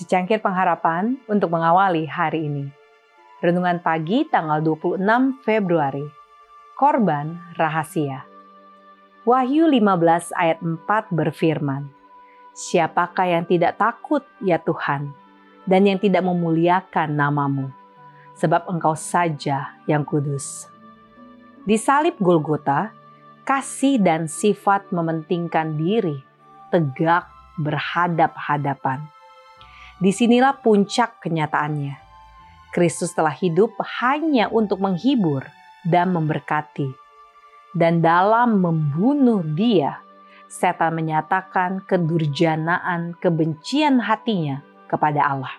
Secangkir pengharapan untuk mengawali hari ini. Renungan pagi tanggal 26 Februari. Korban rahasia. Wahyu 15 ayat 4 berfirman, Siapakah yang tidak takut ya Tuhan, dan yang tidak memuliakan namamu, sebab engkau saja yang kudus. Di salib Golgota, kasih dan sifat mementingkan diri, tegak berhadap-hadapan Di sinilah puncak kenyataannya. Kristus telah hidup hanya untuk menghibur dan memberkati. Dan dalam membunuh dia, setan menyatakan kedurjanaan kebencian hatinya kepada Allah.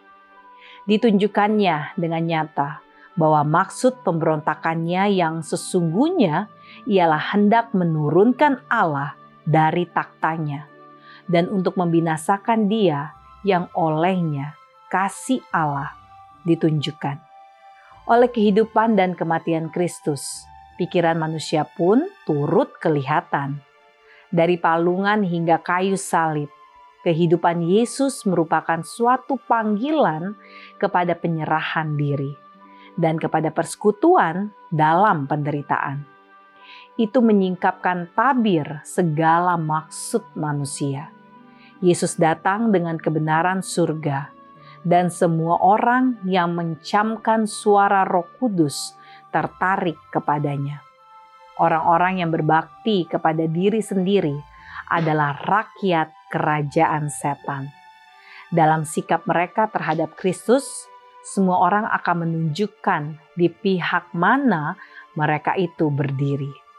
Ditunjukkannya dengan nyata bahwa maksud pemberontakannya yang sesungguhnya ialah hendak menurunkan Allah dari taktanya dan untuk membinasakan dia yang olehnya kasih Allah ditunjukkan. Oleh kehidupan dan kematian Kristus, pikiran manusia pun turut kelihatan. Dari palungan hingga kayu salib, kehidupan Yesus merupakan suatu panggilan kepada penyerahan diri dan kepada persekutuan dalam penderitaan. Itu menyingkapkan tabir segala maksud manusia Yesus datang dengan kebenaran surga, dan semua orang yang mencamkan suara Roh Kudus tertarik kepadanya. Orang-orang yang berbakti kepada diri sendiri adalah rakyat kerajaan setan. Dalam sikap mereka terhadap Kristus, semua orang akan menunjukkan di pihak mana mereka itu berdiri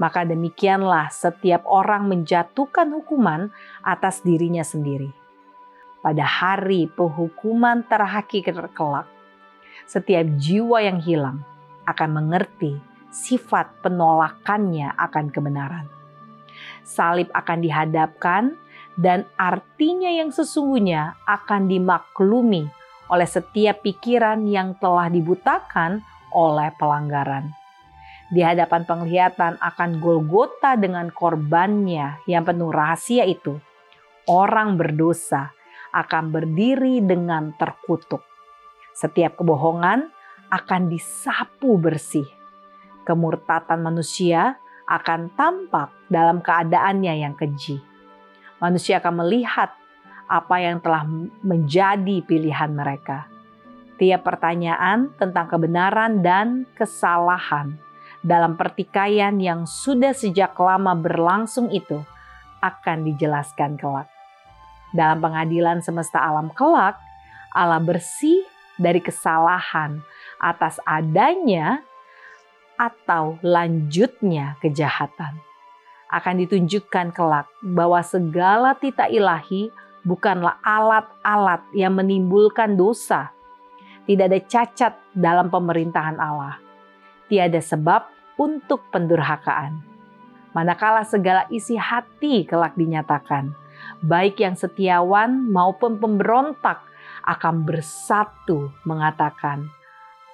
maka demikianlah setiap orang menjatuhkan hukuman atas dirinya sendiri. Pada hari penghukuman terakhir kelak, setiap jiwa yang hilang akan mengerti sifat penolakannya akan kebenaran. Salib akan dihadapkan dan artinya yang sesungguhnya akan dimaklumi oleh setiap pikiran yang telah dibutakan oleh pelanggaran di hadapan penglihatan akan Golgota dengan korbannya yang penuh rahasia itu, orang berdosa akan berdiri dengan terkutuk. Setiap kebohongan akan disapu bersih. Kemurtatan manusia akan tampak dalam keadaannya yang keji. Manusia akan melihat apa yang telah menjadi pilihan mereka. Tiap pertanyaan tentang kebenaran dan kesalahan dalam pertikaian yang sudah sejak lama berlangsung itu akan dijelaskan kelak. Dalam pengadilan semesta alam kelak, Allah bersih dari kesalahan atas adanya atau lanjutnya kejahatan. Akan ditunjukkan kelak bahwa segala tita ilahi bukanlah alat-alat yang menimbulkan dosa. Tidak ada cacat dalam pemerintahan Allah tiada sebab untuk pendurhakaan. Manakala segala isi hati kelak dinyatakan, baik yang setiawan maupun pemberontak akan bersatu mengatakan,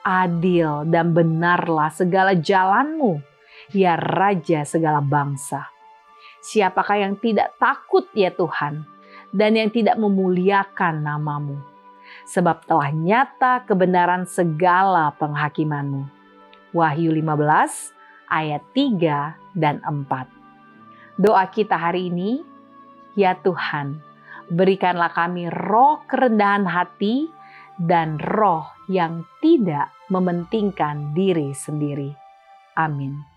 adil dan benarlah segala jalanmu, ya Raja segala bangsa. Siapakah yang tidak takut ya Tuhan, dan yang tidak memuliakan namamu? Sebab telah nyata kebenaran segala penghakimanmu Wahyu 15 ayat 3 dan 4. Doa kita hari ini, ya Tuhan, berikanlah kami roh kerendahan hati dan roh yang tidak mementingkan diri sendiri. Amin.